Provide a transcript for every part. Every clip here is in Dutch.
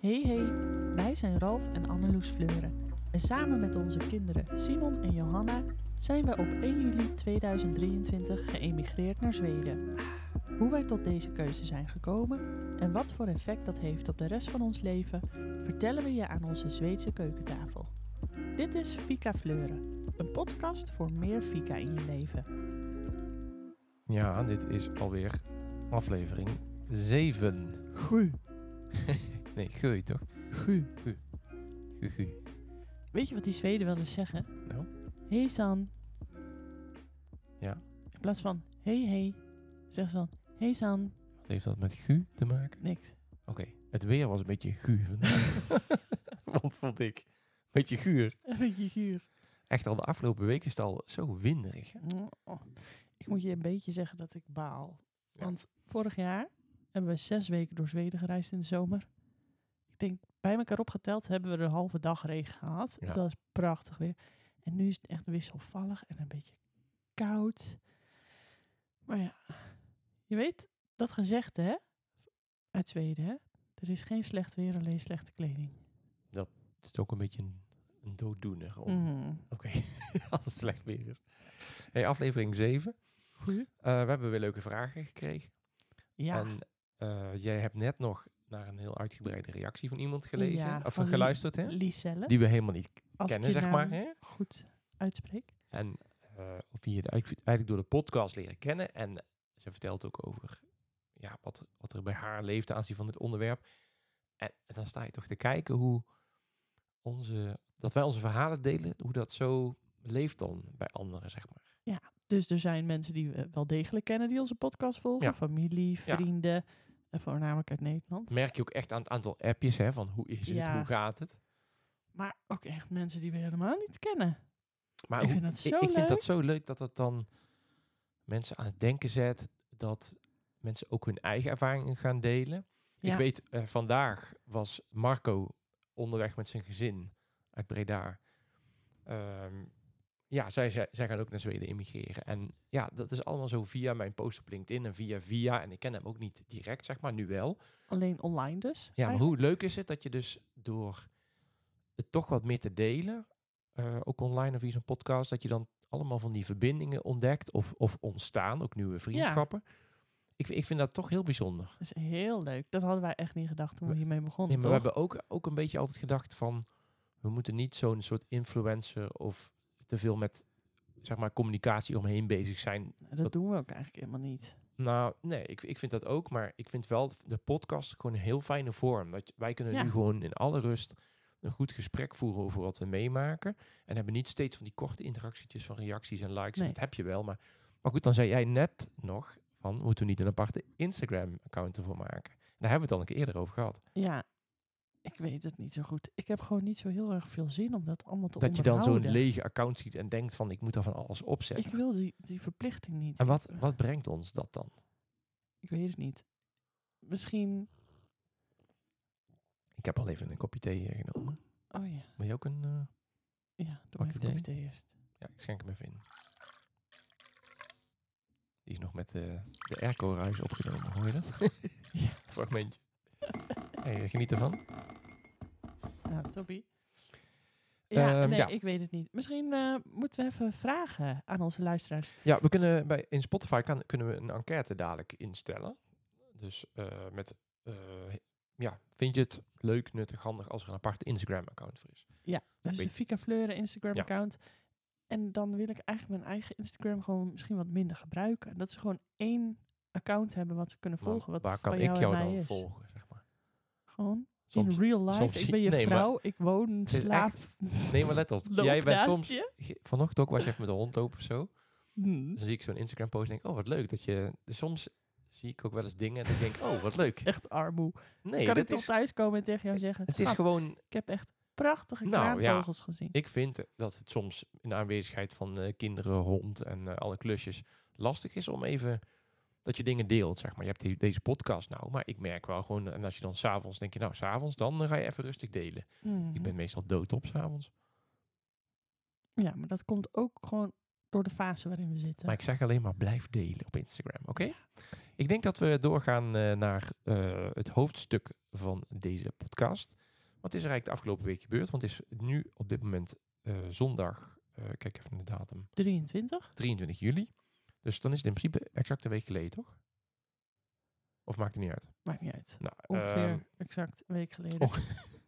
Hey hey, wij zijn Ralf en Anneloes Fleuren. En samen met onze kinderen Simon en Johanna zijn wij op 1 juli 2023 geëmigreerd naar Zweden. Hoe wij tot deze keuze zijn gekomen en wat voor effect dat heeft op de rest van ons leven, vertellen we je aan onze Zweedse keukentafel. Dit is Fika Fleuren, een podcast voor meer Fika in je leven. Ja, dit is alweer aflevering 7. Gu, Nee, geu toch? gu. Gu, gu. Weet je wat die Zweden wel eens zeggen? Nou, Hey San. Ja. In plaats van hey hey, zeggen ze dan hey San. wat heeft dat met gu te maken? Niks. Oké, het weer was een beetje gu vandaag. Wat vond ik? Beetje guur. Een beetje guur. Echt al de afgelopen weken is het al zo winderig. Oh. Ik moet je een beetje zeggen dat ik baal. Ja. Want vorig jaar hebben we zes weken door Zweden gereisd in de zomer. Ik denk, bij elkaar opgeteld hebben we een halve dag regen gehad. Ja. Dat was prachtig weer. En nu is het echt wisselvallig en een beetje koud. Maar ja, je weet dat gezegde, hè? Uit Zweden, hè? Er is geen slecht weer, alleen slechte kleding. Het is ook een beetje een, een dooddoener. Om... Mhm. Oké, als het slecht weer is. Hey, aflevering 7. Goeie. Eh, we hebben weer leuke vragen gekregen. Ja, En eh, jij hebt net nog naar een heel uitgebreide reactie van iemand gelezen. Ja, of van geluisterd, hè? Liselle. Die we helemaal niet als kennen, zeg maar. Hè? goed uitspreek. En eh, of die je het eigenlijk door de podcast leren kennen. En ze vertelt ook over ja, wat, wat er bij haar leeft aanzien van dit onderwerp. En, en dan sta je toch te kijken hoe onze, dat wij onze verhalen delen, hoe dat zo leeft dan bij anderen, zeg maar. Dus er zijn mensen die we wel degelijk kennen die onze podcast volgen. Ja. Familie, Ja. vrienden, en voornamelijk uit Nederland. Merk je ook echt aan het aantal appjes, hè, van hoe is het, Ja. hoe gaat het. Maar ook echt mensen die we helemaal niet kennen. Maar Ik hoe- vind dat zo ik, ik vind leuk. dat zo leuk dat het dan mensen aan het denken zet, dat mensen ook hun eigen ervaringen gaan delen. Ja. Ik weet, eh, vandaag was Marco onderweg met zijn gezin uit Breda. Ehm, ja, zij, zij, zij gaan ook naar Zweden immigreren. En ja, dat is allemaal zo via mijn post op LinkedIn en via via. En ik ken hem ook niet direct, zeg maar, nu wel. Alleen online dus. Ja, maar hoe leuk is het dat je dus door het toch wat meer te delen, eh, ook online of via zo'n podcast, dat je dan allemaal van die verbindingen ontdekt of, of ontstaan, ook nieuwe vriendschappen. Ik, ik vind dat toch heel bijzonder. Dat is heel leuk. Dat hadden wij echt niet gedacht toen we hiermee begonnen, Nee, maar we hebben ook, ook een beetje altijd gedacht van, we moeten niet zo'n soort influencer of te veel met, zeg maar, communicatie omheen bezig zijn. dat, dat- doen we ook eigenlijk helemaal niet. Nou, nee, ik, ik vind dat ook, maar ik vind wel de podcast gewoon een heel fijne vorm. Dat wij kunnen Ja. nu gewoon in alle rust een goed gesprek voeren over wat we meemaken. En hebben niet steeds van die korte interactietjes van reacties en likes. Nee. Dat heb je wel, maar, maar goed, dan zei jij net nog van, moeten we niet een aparte Instagram-account ervoor maken? Daar hebben we het al een keer eerder over gehad. Ja, ik weet het niet zo goed. Ik heb gewoon niet zo heel erg veel zin om dat allemaal te Dat je dan zo'n onderhouden. lege account ziet en denkt van, ik moet daar van alles opzetten. Ik wil die, die verplichting niet. En wat, Ik- wat brengt ons dat dan? Ik weet het niet. Misschien... Ik heb al even een kopje thee eh, genomen. Oh ja, Wil je ook een... eh, ja. Doe Pak even je kopje thee eerst. Ja, ik schenk hem even in. Die is nog met de, de airco-ruis opgenomen, hoor je dat? Ja. Het fragmentje. Hey, geniet ervan. Nou, Toby. Ja, Ehm, nee, ja. ik weet het niet. Misschien eh, moeten we even vragen aan onze luisteraars. Ja, we kunnen bij, in Spotify kan, kunnen we een enquête dadelijk instellen. Dus eh, met, eh, ja, vind je het leuk, nuttig, handig als er een aparte Instagram-account voor is? Ja, dus de Fika Fleuren Instagram-account. En dan wil ik eigenlijk mijn eigen Instagram gewoon misschien wat minder gebruiken. Dat ze gewoon één account hebben wat ze kunnen Maar volgen. Wat waar van kan jou ik jou dan is. volgen? Gewoon Soms, in real life. soms ik ben je nee, maar vrouw, ik woon, slaap, nee, maar let op. Jij bent soms... je. Vanochtend ook was je even met de hond lopen of zo. Hmm. Dan zie ik zo'n Instagram post en denk, oh wat leuk dat je... dus soms zie ik ook wel eens dingen en dan denk oh wat leuk. Echt armoe. Nee, kan ik toch is, thuiskomen en tegen jou zeggen... het is "Schat, gewoon... Ik heb echt prachtige Nou, ja. gezien. Ik vind dat het soms in de aanwezigheid van eh, kinderen, hond en eh, alle klusjes lastig is om even dat je dingen deelt, zeg maar. Je hebt deze podcast nou, maar ik merk wel gewoon, en als je dan s'avonds denk je, nou, s'avonds, dan eh, ga je even rustig delen. Mhm. Ik ben meestal doodop s'avonds. Ja, maar dat komt ook gewoon door de fase waarin we zitten. Maar ik zeg alleen maar, blijf delen op Instagram, oké? Ik denk dat we doorgaan eh, naar eh, het hoofdstuk van deze podcast. Wat is er eigenlijk de afgelopen week gebeurd? Want het is nu op dit moment zondag, kijk even naar de datum, 23? 23 juli. Dus dan is het in principe exact een week geleden, toch? Of maakt het niet uit? Maakt niet uit. Nou, Ongeveer ehm, exact een week geleden. oh,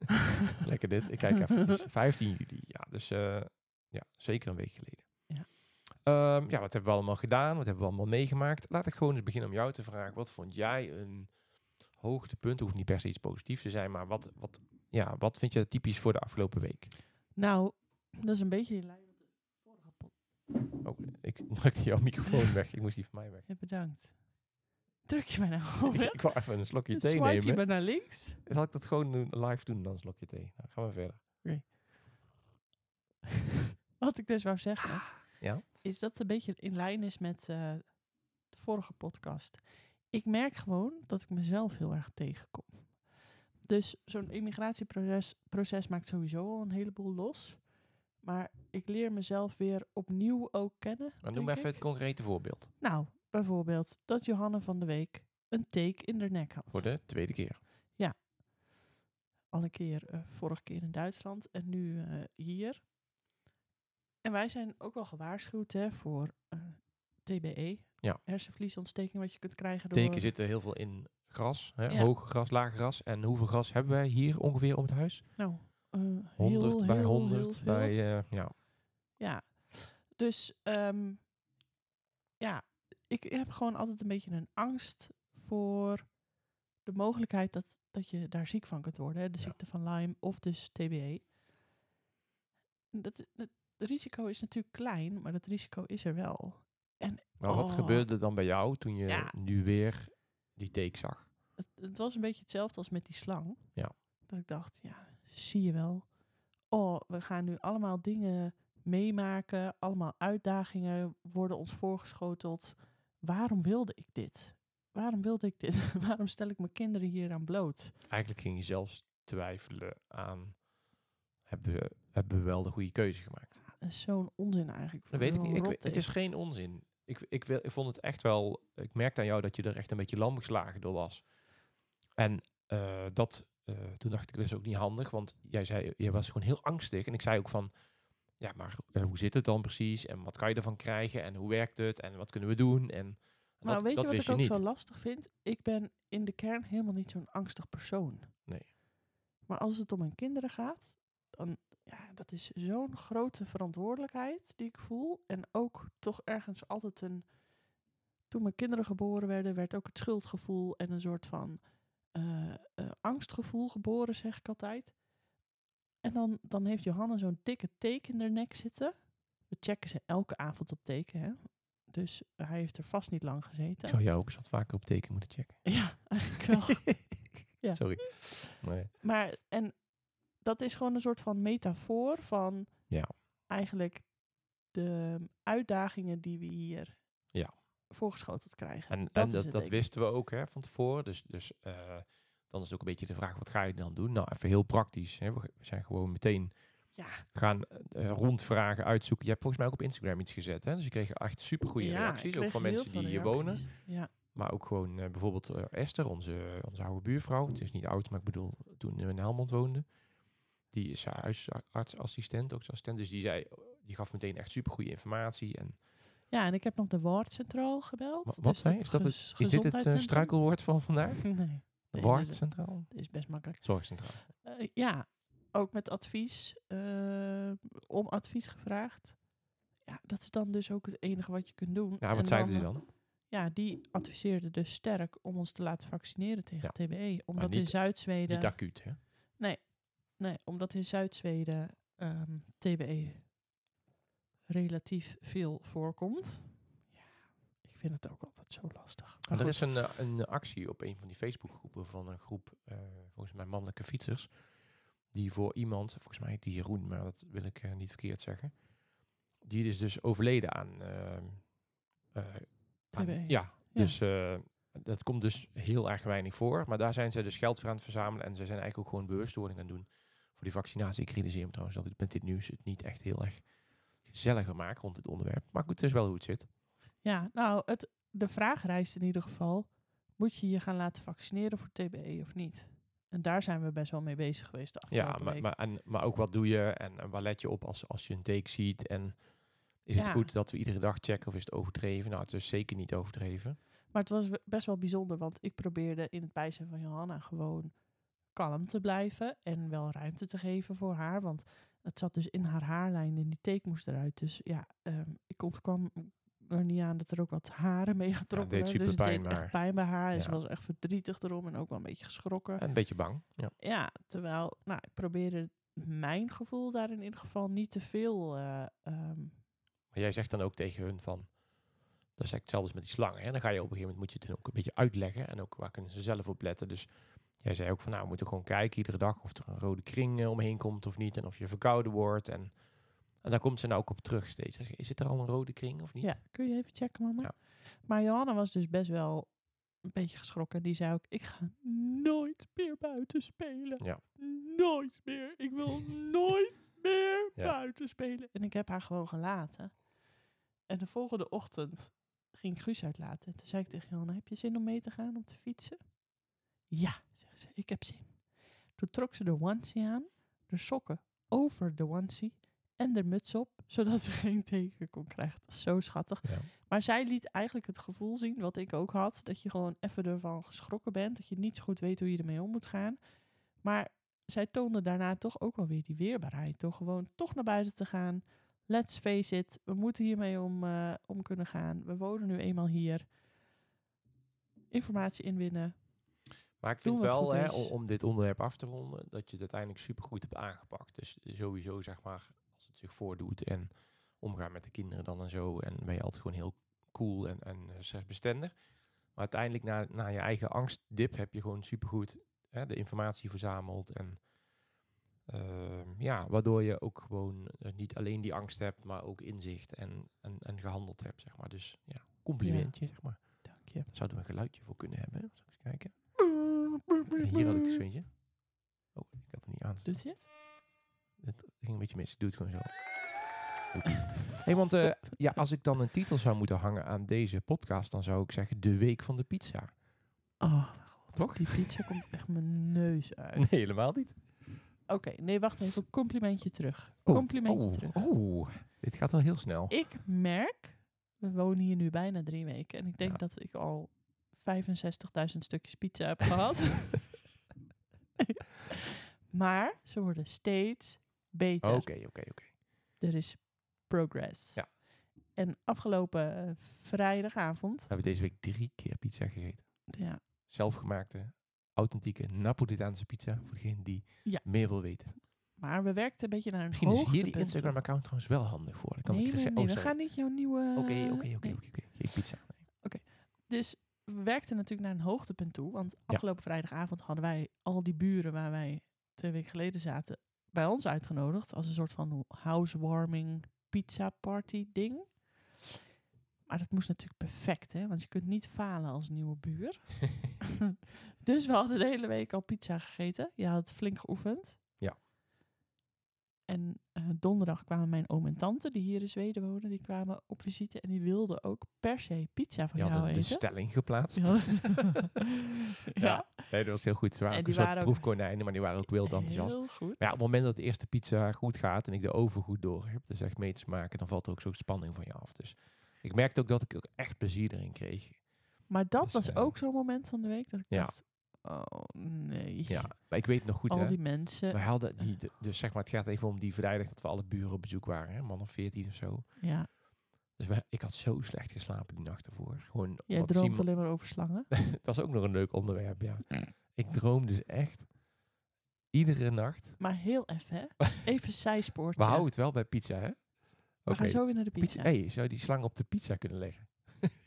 lekker dit. Ik kijk eventjes. 15 juli, ja. Dus eh, ja, zeker een week geleden. Ja. Ehm, ja, wat hebben we allemaal gedaan? Wat hebben we allemaal meegemaakt? Laat ik gewoon eens beginnen om jou te vragen. Wat vond jij een hoogtepunt? Hoeft niet per se iets positiefs te zijn, maar wat, wat, ja, wat vind je typisch voor de afgelopen week? Nou, dat is een beetje in lijn met de vorige pot. Oh, ik drukte jouw microfoon weg. Ik moest die van mij weg. Ja, bedankt. Druk je mij nou gewoon weg? ik wou even een slokje thee Swipe je nemen. me naar links? Zal ik dat gewoon doen, live doen, dan een slokje thee? Nou, gaan we verder. Wat ik dus wou zeggen, Ja? is dat het een beetje in lijn is met eh, de vorige podcast. Ik merk gewoon dat ik mezelf heel erg tegenkom. Dus zo'n immigratieproces proces maakt sowieso al een heleboel los. Maar ik leer mezelf weer opnieuw ook kennen. Maar noem denk even het concrete voorbeeld. Nou, bijvoorbeeld dat Johanne van de Week een take in de nek had. Voor de tweede keer. al een keer, eh, vorige keer in Duitsland en nu eh, hier. En wij zijn ook wel gewaarschuwd hè, voor eh, TBE, Ja. hersenvliesontsteking wat je kunt krijgen door... Teken zitten heel veel in gras. Hè? Ja. Hoog gras, laag gras. En hoeveel gras hebben wij hier ongeveer om het huis? Nou, 100 heel, bij heel, 100 heel veel. bij... eh, ja. Ja, dus ehm, ja, ik heb gewoon altijd een beetje een angst voor de mogelijkheid dat, dat je daar ziek van kunt worden. Hè? De Ja. ziekte van Lyme of dus TBE. Dat, dat risico is natuurlijk klein, maar dat risico is er wel. Maar wat Oh. gebeurde dan bij jou toen je Ja. nu weer die teken zag? Het, het was een beetje hetzelfde als met die slang. Ja. Dat ik dacht, ja, zie je wel. Oh, we gaan nu allemaal dingen meemaken. Allemaal uitdagingen worden ons voorgeschoteld. Waarom wilde ik dit? Waarom wilde ik dit? Waarom stel ik mijn kinderen hier aan bloot? Eigenlijk ging je zelfs twijfelen aan... Hebben we, hebben we wel de goede keuze gemaakt? Zo'n onzin eigenlijk. Dat weet ik niet. Ik, het is geen onzin. Ik, ik, wil, ik vond het echt wel... Ik merkte aan jou dat je er echt een beetje lam geslagen door was. En eh, dat... eh, toen dacht ik, dat is ook niet handig. Want jij zei, je was gewoon heel angstig. En ik zei ook van... Ja, maar eh, hoe zit het dan precies? En wat kan je ervan krijgen? En hoe werkt het? En wat kunnen we doen? En Nou, dat, weet dat je wat ik ook niet. zo lastig vind? Ik ben in de kern helemaal niet zo'n angstig persoon. Nee. Maar als het om mijn kinderen gaat, dan ja, dat is zo'n grote verantwoordelijkheid die ik voel. En ook toch ergens altijd een. Toen mijn kinderen geboren werden, werd ook het schuldgevoel en een soort van eh, eh, angstgevoel geboren, zeg ik altijd. En dan, dan heeft Johanna zo'n dikke teken in haar nek zitten. We checken ze elke avond op teken, hè. Dus hij heeft er vast niet lang Ik gezeten. zou jou ook eens wat vaker op teken moeten checken. Ja, eigenlijk wel. Ja. Sorry. Nee. Maar, en dat is gewoon een soort van metafoor van Ja. eigenlijk de uitdagingen die we hier. Voorgeschoteld krijgen. En, Dat en dat, wisten we ook hè, van tevoren. Dus, dus eh, dan is het ook een beetje de vraag, wat ga je dan doen? Nou, even heel praktisch. Hè. We zijn gewoon meteen Ja, gaan eh, rondvragen, uitzoeken. Je hebt volgens mij ook op Instagram iets gezet. Hè? Dus je kreeg echt super goede ja, ik reacties. Ook van mensen die hier wonen. Ja, Maar ook gewoon eh, bijvoorbeeld eh, Esther, onze, onze oude buurvrouw. Het is niet oud, maar ik bedoel, toen we in Helmond woonden. Die is huisartsassistent, ook assistent. Dus die, zei, die gaf meteen echt super goede informatie. En ja, en ik heb nog de Woordcentraal gebeld. Wa- wat dus het Is dat het- is dit het eh, struikelwoord van vandaag? Nee, De Ward is is best makkelijk. Zorgcentraal. Eh, ja, ook met advies, eh, om advies gevraagd. Ja, dat is dan dus ook het enige wat je kunt doen. Ja, wat zeiden ze dan? Ja, die adviseerde dus sterk om ons te laten vaccineren tegen Ja. TBE. Omdat in Zuid-Zweden... Niet acuut, hè? Nee, omdat in Zuid-Zweden ehm, TBE relatief veel voorkomt. Ja, ik vind het ook altijd zo lastig. Maar er goed. is een, eh, een actie op een van die Facebookgroepen van een groep, eh, volgens mij mannelijke fietsers, die voor iemand, volgens mij heet die Jeroen, maar dat wil ik eh, niet verkeerd zeggen, die is dus overleden aan... eh, aan- TBE. ja, dus dat komt dus heel erg weinig voor. Maar daar zijn ze dus geld voor aan het verzamelen en ze zijn eigenlijk ook gewoon bewustwording aan het doen voor die vaccinatie. Ik realiseer me trouwens dat ik met dit nieuws het niet echt heel erg gezelliger maak rond dit onderwerp. Maar goed, het is wel hoe het zit. Ja, nou, het, de vraag rijst in ieder geval. moet je je gaan laten vaccineren voor TBE of niet? En daar zijn we best wel mee bezig geweest de Ja, maar, week. maar, en, maar ook wat doe je en, en waar let je op als, als je een take ziet? En is Ja. het goed dat we iedere dag checken of is het overdreven? Nou, het is zeker niet overdreven. Maar het was best wel bijzonder, want ik probeerde in het bijzijn van Johanna gewoon kalm te blijven en wel ruimte te geven voor haar. Want het zat dus in haar haarlijn en die teek moest eruit. Dus ja, ehm, ik ontkwam er niet aan dat er ook wat haren mee getrokken werden. Dus het deed echt maar- pijn bij haar. En ze Ja. was echt verdrietig erom en ook wel een beetje geschrokken. En een beetje bang. Ja. Ja, terwijl, nou, ik probeerde mijn gevoel daar in ieder geval niet te veel... eh, ehm, Maar jij zegt dan ook tegen hun van, dat is hetzelfde als met die slangen. Hè? Dan ga je op een gegeven moment, moet je het ook een beetje uitleggen. En ook waar kunnen ze zelf op letten. Dus jij zei ook van, nou, we moeten gewoon kijken iedere dag of er een rode kring eh, omheen komt of niet. En of je verkouden wordt. En, en daar komt ze nou ook op terug steeds. Is het er al een rode kring of niet? Ja, kun je even checken, mama? Ja. Maar Johanna was dus best wel een beetje geschrokken. Die zei ook, ik ga nooit meer buiten spelen. Ja. Nooit meer. Ik wil nooit meer Ja. buiten spelen. En ik heb haar gewoon gelaten. En de volgende ochtend ging ik Guus uitlaten. En toen zei ik tegen Johanna, heb je zin om mee te gaan om te fietsen? Ja, zegt ze, ik heb zin. Toen trok ze de onesie aan, de sokken over de onesie en de muts op, zodat ze geen teken kon krijgen. Dat is zo schattig. Ja. Maar zij liet eigenlijk het gevoel zien, wat ik ook had, dat je gewoon even ervan geschrokken bent, dat je niet zo goed weet hoe je ermee om moet gaan. Maar zij toonde daarna toch ook wel weer die weerbaarheid, door gewoon toch naar buiten te gaan. Let's face it, we moeten hiermee om, eh, om kunnen gaan. We wonen nu eenmaal hier. Informatie inwinnen. Maar ik vind wel, hè, om, om dit onderwerp af te ronden, dat je het uiteindelijk supergoed hebt aangepakt. Dus sowieso, zeg maar, als het zich voordoet en omgaan met de kinderen dan en zo. En ben je altijd gewoon heel cool en, en eh, stressbestendig. Maar uiteindelijk, na, na je eigen angstdip, heb je gewoon supergoed hè, de informatie verzameld. En ehm, ja, waardoor je ook gewoon eh, niet alleen die angst hebt, maar ook inzicht en, en, en gehandeld hebt, zeg maar. Dus ja, complimentje, zeg maar. Dank je. Daar zouden we een geluidje voor kunnen hebben. Zal ik eens kijken. Hier had ik het swingje. Oh, ik had het niet aan. Doet hij het? Het ging een beetje mis. Doe het gewoon zo. Hey, want eh, ja, als ik dan een titel zou moeten hangen aan deze podcast, dan zou ik zeggen de week van de pizza. Oh, Toch? die pizza komt echt mijn neus uit. Nee, helemaal niet. Oké, nee, wacht even. Complimentje terug. Oh, Complimentje oh, terug. Oh, dit gaat wel heel snel. Ik merk, we wonen hier nu bijna drie weken. En ik denk Ja. dat ik al 65.000 stukjes pizza heb gehad. maar ze worden steeds beter. Oké, oké, oké. Er is progress. Ja. En afgelopen eh, vrijdagavond, We hebben deze week drie keer pizza gegeten. ja, Zelfgemaakte, authentieke Napolitaanse pizza. Voor degene die Ja. meer wil weten. maar we werkten een beetje naar een Misschien is hier die. Instagram-account trouwens wel handig voor. Dan kan Nee, ik nee, nee, oh, we gaan niet jouw nieuwe... Oké, oké, oké, oké, oké. Geen pizza. Nee. Dus we werkten natuurlijk naar een hoogtepunt toe. Want afgelopen vrijdagavond hadden wij al die buren waar wij twee weken geleden zaten bij ons uitgenodigd. Als een soort van housewarming pizza party ding. Maar dat moest natuurlijk perfect, hè? Want je kunt niet falen als nieuwe buur. dus we hadden de hele week al pizza gegeten. Je had flink geoefend. Ja. En donderdag kwamen mijn oom en tante, die hier in Zweden wonen, die kwamen op visite. En die wilden ook per se pizza van Je had jou een eten. bestelling geplaatst. Ja. Ja. Nee, dat was heel goed. Ze waren En ook die een soort proefkonijnen, maar die waren ook wild enthousiast. Heel goed. Maar ja, op het moment dat de eerste pizza goed gaat en ik de oven goed door heb, dus echt mee te smaken, dan valt er ook zo'n spanning van je af. Dus ik merkte ook dat ik ook echt plezier erin kreeg. maar dat Dus, was eh, ook zo'n moment van de week dat ik Ja. dacht, oh nee. Ja, maar ik weet nog goed, Al hè. die mensen. We hadden die, de- dus zeg maar, het gaat even om die vrijdag dat we alle buren op bezoek waren, hè, man of 14 of zo. Ja, Dus we, ik had zo slecht geslapen die nacht ervoor. Gewoon jij droomt Simon- alleen maar over slangen. Dat is ook nog een leuk onderwerp, ja. Ik droom dus echt iedere nacht. Maar heel even, hè. Even zijspoortje. We houden het wel bij pizza, hè? We Oké, gaan zo weer naar de pizza. pizza. Hey, zou je die slang op de pizza kunnen leggen?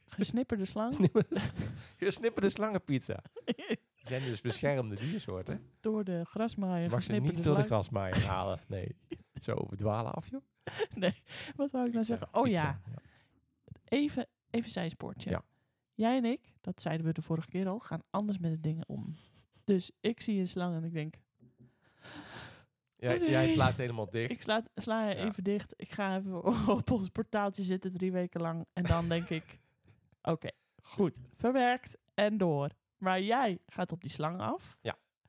Gesnipperde slang. Gesnipperde slangenpizza. Zijn dus beschermde diersoorten. door de grasmaaier. Mag ze niet door de grasmaaier halen. Nee. Zo verdwalen af, joh. Nee, wat wou ik nou zeggen? Oh ja, even, even zijspoortje. Ja. Jij en ik, dat zeiden we de vorige keer al, gaan anders met de dingen om. Dus ik zie een slang en ik denk, nee. Jij slaat helemaal dicht. ik sla, sla Ja. even dicht. Ik ga even op ons portaaltje zitten drie weken lang. En dan denk ik, oké, goed, verwerkt en door. Maar jij gaat op die slang af.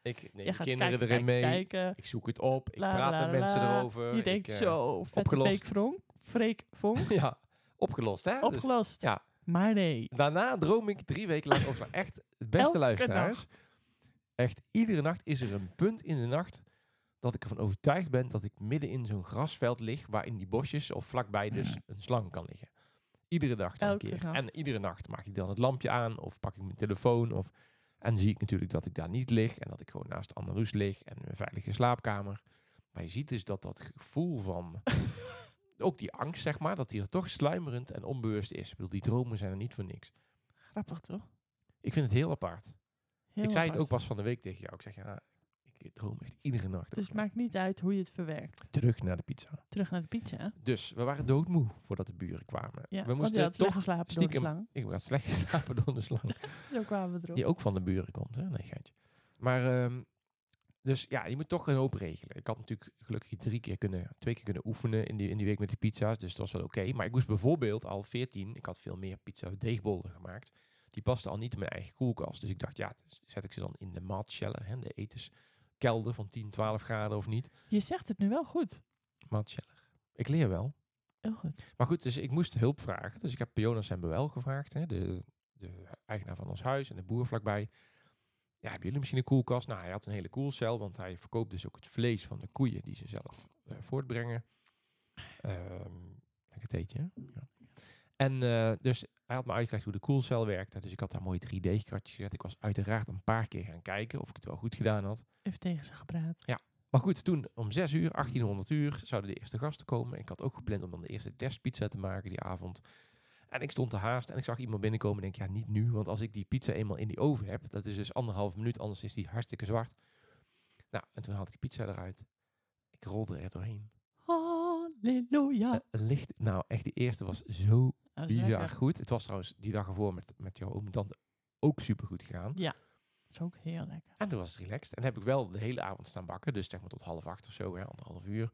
Ik neem de kinderen kijken, erin kijken, mee. kijken. Ik zoek het op. Ik La, praat la, met mensen erover. Je ik, denkt eh, zo, vette opgelost. fake vonk. Freek vonk. ja, opgelost hè? Dus Opgelost. ja. Maar nee. daarna droom ik drie weken lang over echt het beste Elke luisteraars. nacht. Echt iedere nacht is er een punt in de nacht dat ik ervan overtuigd ben dat ik midden in zo'n grasveld lig waarin die bosjes of vlakbij dus een slang kan liggen. Iedere dag dan Elke een keer. nacht. En iedere nacht maak ik dan het lampje aan of pak ik mijn telefoon of en zie ik natuurlijk dat ik daar niet lig en dat ik gewoon naast Anneloes lig en een veilige slaapkamer. Maar je ziet dus dat dat gevoel van ook die angst zeg maar, dat die er toch sluimerend en onbewust is. Ik bedoel, die dromen zijn er niet voor niks. Grappig toch? Ik vind het heel apart. Heel ik zei het ook pas van de week tegen jou. Ik zeg ja, ik droom echt iedere nacht. Dus het maakt niet uit hoe je het verwerkt. Terug naar de pizza. Terug naar de pizza. Dus we waren doodmoe voordat de buren kwamen. Ja, we moesten toch geslapen door de slang. Ik had slecht geslapen door de slang. Zo kwamen we erop. Die ook van de buren komt. Hè? Nee, geintje. Maar, ehm, dus ja, je moet toch een hoop regelen. Ik had natuurlijk gelukkig drie keer kunnen, twee keer kunnen oefenen in die, in die week met die pizza's. Dus dat was wel oké. Maar ik moest bijvoorbeeld al 14, ik had veel meer pizza deegbollen gemaakt. Die pasten al niet in mijn eigen koelkast. Dus ik dacht, ja, zet ik ze dan in de maatscheller, hè, de etenskelder van 10, 12 graden of niet. Je zegt het nu wel goed. Maatscheller. Ik leer wel. Heel goed. Maar goed, dus ik moest hulp vragen. Dus ik heb Jonas en Bewel gevraagd, hè, de, de eigenaar van ons huis en de boer vlakbij. Ja, hebben jullie misschien een koelkast? Nou, hij had een hele koelcel, want hij verkoopt dus ook het vlees van de koeien die ze zelf eh, voortbrengen. Ehm lekker theetje, hè? ja. En eh, dus hij had me uitgelegd hoe de koelcel werkte. Dus ik had daar mooi 3D-kratjes gezet. Ik was uiteraard een paar keer gaan kijken of ik het wel goed gedaan had. Even tegen ze gepraat. Maar goed, toen om 6 uur, 1800 uur, zouden de eerste gasten komen. Ik had ook gepland om dan de eerste testpizza te maken die avond. En ik stond te haast en ik zag iemand binnenkomen en denk, ja, niet nu. Want als ik die pizza eenmaal in die oven heb, dat is dus anderhalf minuut, anders is die hartstikke zwart. Nou, en toen haalde ik die pizza eruit. Ik rolde er doorheen. Halleluja. Het licht, nou echt, die eerste was zo Dat is bizar lekker. goed. Het was trouwens die dag ervoor met, met jouw oom tante ook super goed gegaan. Dat is ook heel lekker. En toen was het relaxed. En heb ik wel de hele avond staan bakken. Dus zeg maar tot half acht of zo, hè, anderhalf uur.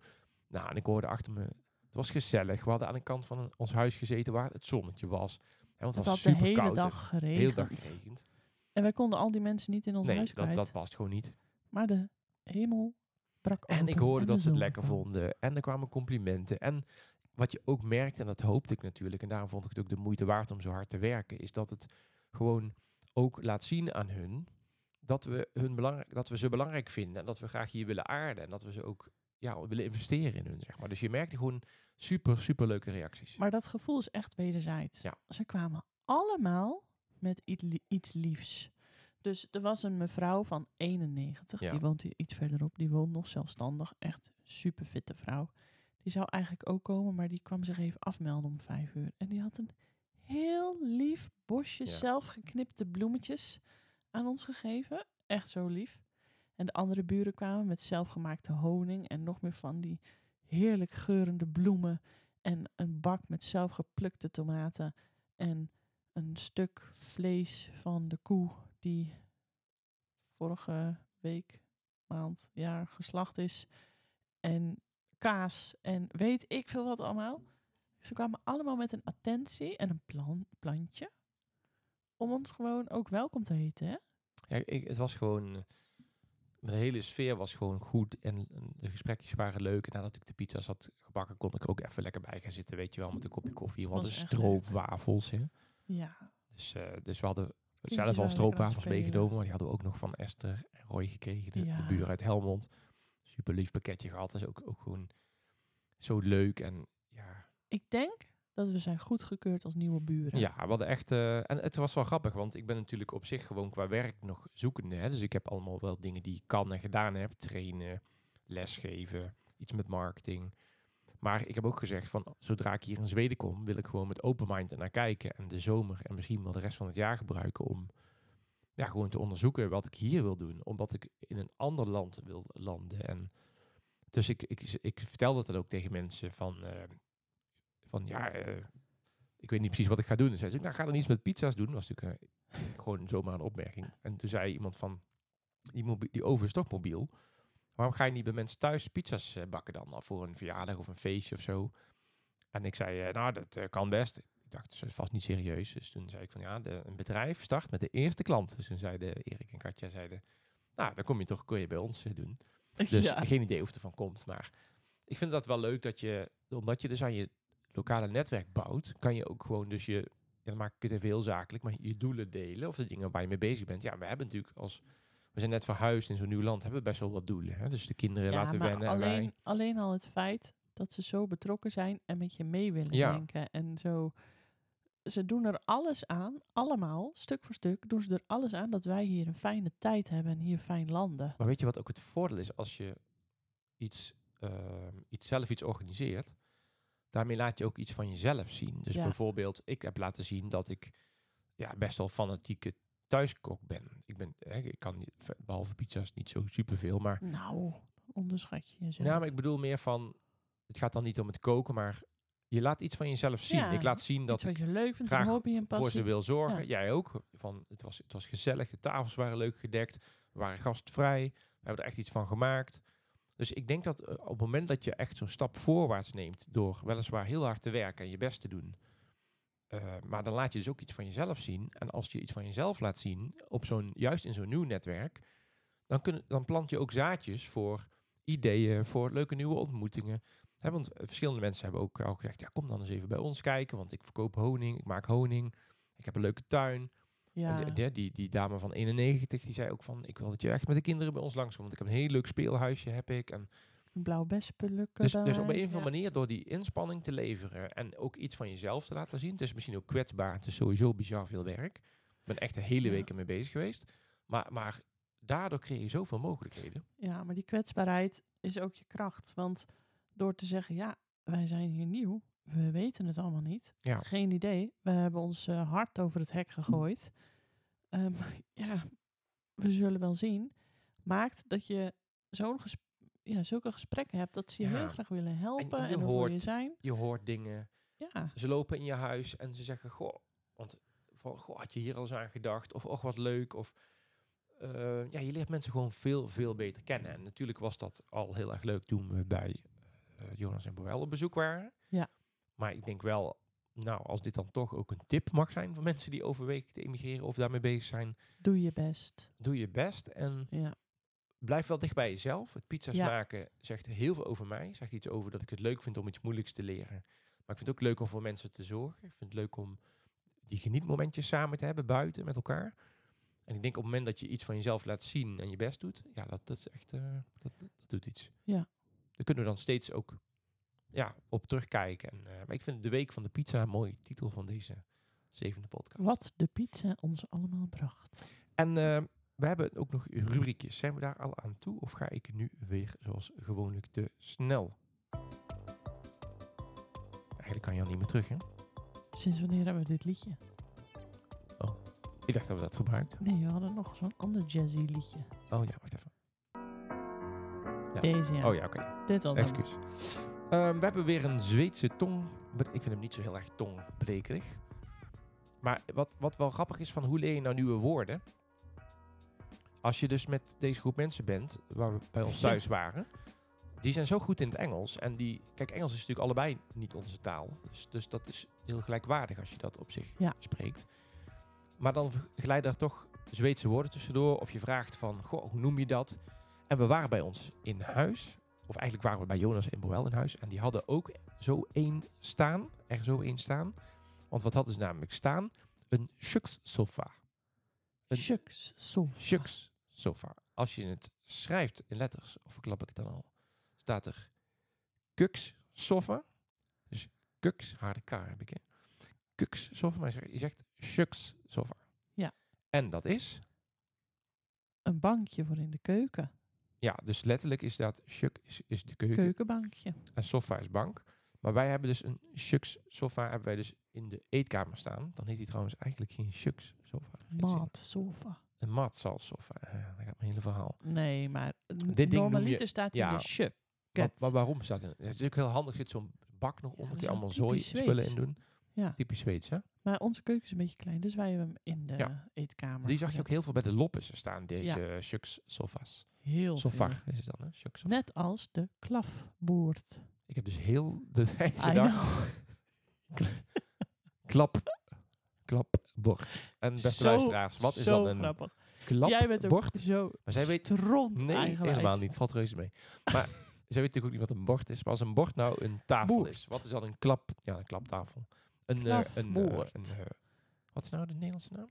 Nou, en ik hoorde achter me... Het was gezellig. We hadden aan de kant van een- ons huis gezeten waar het zonnetje was. Hè, want Het was de hele koud. dag geregend. Heel dag geregend. En wij konden al die mensen niet in ons Nee, huis dat, kwijt. dat past gewoon niet. Maar de hemel brak En ik hoorde de dat ze het lekker vonden. En er kwamen complimenten. En wat je ook merkt, en dat hoopte ik natuurlijk, en daarom vond ik het ook de moeite waard om zo hard te werken, is dat het gewoon ook laat zien aan hun dat we, hun belangrijk, dat we ze belangrijk vinden. En dat we graag hier willen aarden. En dat we ze ook ja, willen investeren in hun, zeg maar. Dus je merkte gewoon super, super leuke reacties. Maar dat gevoel is echt wederzijds. Ja. Ze kwamen allemaal met iets li- iets liefs. Dus er was een mevrouw van 91, Ja. die woont hier iets verderop. Die woont nog zelfstandig. Echt super fitte vrouw. Die zou eigenlijk ook komen, maar die kwam zich even afmelden om vijf uur. En die had een heel lief bosje Ja. zelfgeknipte bloemetjes aan ons gegeven. Echt zo lief. En de andere buren kwamen met zelfgemaakte honing en nog meer van die heerlijk geurende bloemen. En een bak met zelfgeplukte tomaten. En een stuk vlees van de koe die vorige week, maand, jaar geslacht is. En kaas en weet ik veel wat allemaal. Ze kwamen allemaal met een attentie en een plan, plantje. Om ons gewoon ook welkom te heten, hè? Ja, ik, het was gewoon... eh, De hele sfeer was gewoon goed en, en de gesprekjes waren leuk. En nadat ik de pizza's had gebakken, kon ik er ook even lekker bij gaan zitten, weet je wel, met een kopje koffie. We Was hadden stroopwafels, hè. Ja. Dus, eh, dus we hadden zelf al stroopwafels meegenomen, maar die hadden we ook nog van Esther en Roy gekregen, de, de buur uit Helmond. Super lief pakketje gehad, dat is ook, ook gewoon zo leuk. En ja, Ik denk dat we zijn goedgekeurd als nieuwe buren. ja, we hadden echt... eh, en het was wel grappig, want ik ben natuurlijk op zich gewoon qua werk nog zoekende. Hè? Dus ik heb allemaal wel dingen die ik kan en gedaan heb. Trainen, lesgeven, iets met marketing. Maar ik heb ook gezegd van, zodra ik hier in Zweden kom, wil ik gewoon met open mind naar kijken. En de zomer en misschien wel de rest van het jaar gebruiken om ja, gewoon te onderzoeken wat ik hier wil doen. Omdat ik in een ander land wil landen. En dus ik, ik, ik vertelde dat ook tegen mensen van, eh, van ja, eh, ik weet niet precies wat ik ga doen. Dus zei ze, nou ga dan iets met pizza's doen. Dat was natuurlijk eh, gewoon zomaar een opmerking. En toen zei iemand van, die, die oven is toch mobiel. Waarom ga je niet bij mensen thuis pizza's bakken dan? Voor een verjaardag of een feestje of zo. En ik zei, nou dat kan best. Ik dacht, ze is vast niet serieus. Dus toen zei ik van, ja, de, een bedrijf start met de eerste klant. Dus toen zeiden Erik en Katja, zeiden, nou, dan kom je toch, kun je bij ons eh, doen. Dus ja. geen idee of het ervan komt. Maar ik vind dat wel leuk dat je, omdat je dus aan je lokale netwerk bouwt, kan je ook gewoon dus je, ja, dan maak ik het even heel zakelijk, maar je doelen delen of de dingen waar je mee bezig bent. Ja, we hebben natuurlijk als, we zijn net verhuisd in zo'n nieuw land, hebben we best wel wat doelen. Hè? Dus de kinderen Ja, laten wennen. en alleen, wij- alleen al het feit dat ze zo betrokken zijn en met je mee willen Ja. denken. En zo, ze doen er alles aan, allemaal, stuk voor stuk, doen ze er alles aan dat wij hier een fijne tijd hebben en hier fijn landen. Maar weet je wat ook het voordeel is als je iets, ehm, iets zelf iets organiseert? Daarmee laat je ook iets van jezelf zien. Dus Ja. bijvoorbeeld, ik heb laten zien dat ik ja, best wel fanatieke thuiskok ben. Ik ben, hè, ik kan niet, behalve pizza's niet zo superveel, maar Nou, onderschat je jezelf. Ja, maar ik bedoel meer van, het gaat dan niet om het koken, maar je laat iets van jezelf zien. Ja, ik laat zien dat wat je leuk vindt, graag hobby en voor passie. ze wil zorgen. Ja. Jij ook. Van, het, was, het was gezellig, de tafels waren leuk gedekt, we waren gastvrij, we hebben er echt iets van gemaakt. Dus ik denk dat eh, op het moment dat je echt zo'n stap voorwaarts neemt, door weliswaar heel hard te werken en je best te doen, eh, maar dan laat je dus ook iets van jezelf zien. En als je iets van jezelf laat zien, op zo'n, juist in zo'n nieuw netwerk, dan, kun, dan plant je ook zaadjes voor ideeën, voor leuke nieuwe ontmoetingen. Want verschillende mensen hebben ook al gezegd, ja, kom dan eens even bij ons kijken, want ik verkoop honing, ik maak honing, ik heb een leuke tuin. Ja, En die, die, die dame van 91, die zei ook van, ik wil dat je echt met de kinderen bij ons langskomt, want ik heb een heel leuk speelhuisje, heb ik. En een blauw bespenlukken. dus, dus op een of andere Ja. manier, door die inspanning te leveren en ook iets van jezelf te laten zien. Het is misschien ook kwetsbaar, het is sowieso bizar veel werk. Ik ben echt de hele Ja. week ermee bezig geweest. Maar, maar daardoor creëer je zoveel mogelijkheden. Ja, maar die kwetsbaarheid is ook je kracht. Want door te zeggen, ja, wij zijn hier nieuw, we weten het allemaal niet. Ja. Geen idee. We hebben ons eh, hart over het hek gegooid. Ehm, ja, we zullen wel zien. Maakt dat je zo'n ja, zulke gesprekken hebt dat ze je Ja. heel graag willen helpen je en, voor hoort- je zijn. Je hoort dingen, Ja, ze lopen in je huis en ze zeggen, goh, want van, goh, had je hier al eens aan gedacht? Of, och, wat leuk. Of, eh, ja, je leert mensen gewoon veel, veel beter kennen. En natuurlijk was dat al heel erg leuk toen we bij Jonas en Boel op bezoek waren. Ja. Maar ik denk wel, nou, als dit dan toch ook een tip mag zijn voor mensen die overwegen te emigreren of daarmee bezig zijn, doe je best. doe je best en Ja, blijf wel dicht bij jezelf. Het pizza's Ja. maken zegt heel veel over mij. Zegt iets over dat ik het leuk vind om iets moeilijks te leren. Maar ik vind het ook leuk om voor mensen te zorgen. Ik vind het leuk om die genietmomentjes samen te hebben buiten met elkaar. En ik denk op het moment dat je iets van jezelf laat zien en je best doet, ja, dat, dat is echt, eh, dat, dat, dat doet iets. Ja. Daar kunnen we dan steeds ook ja, op terugkijken. En, eh, maar ik vind de week van de pizza een mooie titel van deze zevende podcast. wat de pizza ons allemaal bracht. En eh, we hebben ook nog rubriekjes. Zijn we daar al aan toe? Of ga ik nu weer zoals gewoonlijk te snel? Eigenlijk kan je al niet meer terug, hè? Sinds wanneer hebben we dit liedje? Ik dacht dat we dat gebruikten. Nee, we hadden nog zo'n ander jazzy liedje. Oh ja, wacht even. Ja. Deze ja. Oh ja, oké. Dit was hem. Excuus. Ehm, we hebben weer een Zweedse tong. Ik vind hem niet zo heel erg tongbrekerig. Maar wat, wat wel grappig is van hoe leer je nou nieuwe woorden? Als je dus met deze groep mensen bent, waar we bij ons thuis waren, die zijn zo goed in het Engels. En die, kijk, Engels is natuurlijk allebei niet onze taal. Dus, dus dat is heel gelijkwaardig als je dat op zich Ja. spreekt. Maar dan glijden er toch Zweedse woorden tussendoor. Of je vraagt van, goh, hoe noem je dat? En we waren bij ons in huis. Of eigenlijk waren we bij Jonas en Boel in huis. En die hadden ook zo één staan. Er zo één staan. Want wat hadden ze namelijk staan? Een shukssofa. Een Shucks, sofa. shukssofa. Als je het schrijft in letters, of verklap ik het dan al, staat er kukssofa. Dus kuks, harde K heb ik hè. Kukssofa, maar je zegt- je zegt shukssofa. Ja. En dat is, Een bankje voor in de keuken. Ja, dus letterlijk is dat shuk is, is de keuken. Keukenbankje. En sofa is bank. Maar wij hebben dus een shuks sofa hebben wij dus in de eetkamer staan. Dan heet die trouwens eigenlijk geen shuks sofa. Maat, sofa. Een matzal sofa. Ja, dat gaat mijn hele verhaal. Nee, maar ding noem normaliter je- staat ja. in de shuk. Maar, maar waarom staat er? Het is ook heel handig. Er zit zo'n bak nog Ja, onder. dat Kun je allemaal zooi spullen in doen. Ja, Typisch Zweeds, hè? maar onze keuken is een beetje klein, dus wij hebben hem in de Ja. eetkamer. Die zag je ook heel veel bij de Loppessen staan. Deze shuks sofa's. heel veel. is het dan, hè? Sofa. Net als de klafboord. Ik heb dus heel de tijd gedacht. klap, klapbord. En beste Zo- luisteraars, wat is dan een grappig. Jij bent ook klapbord? zo Maar zij weet- stront Nee, eigenwijs. helemaal niet. Valt reuze mee. Maar zij weet natuurlijk ook niet wat een bord is. Maar als een bord nou een tafel is, wat is dan een klap? Ja, een klaptafel. Een, eh, een, eh, een, eh, wat is nou de Nederlandse naam?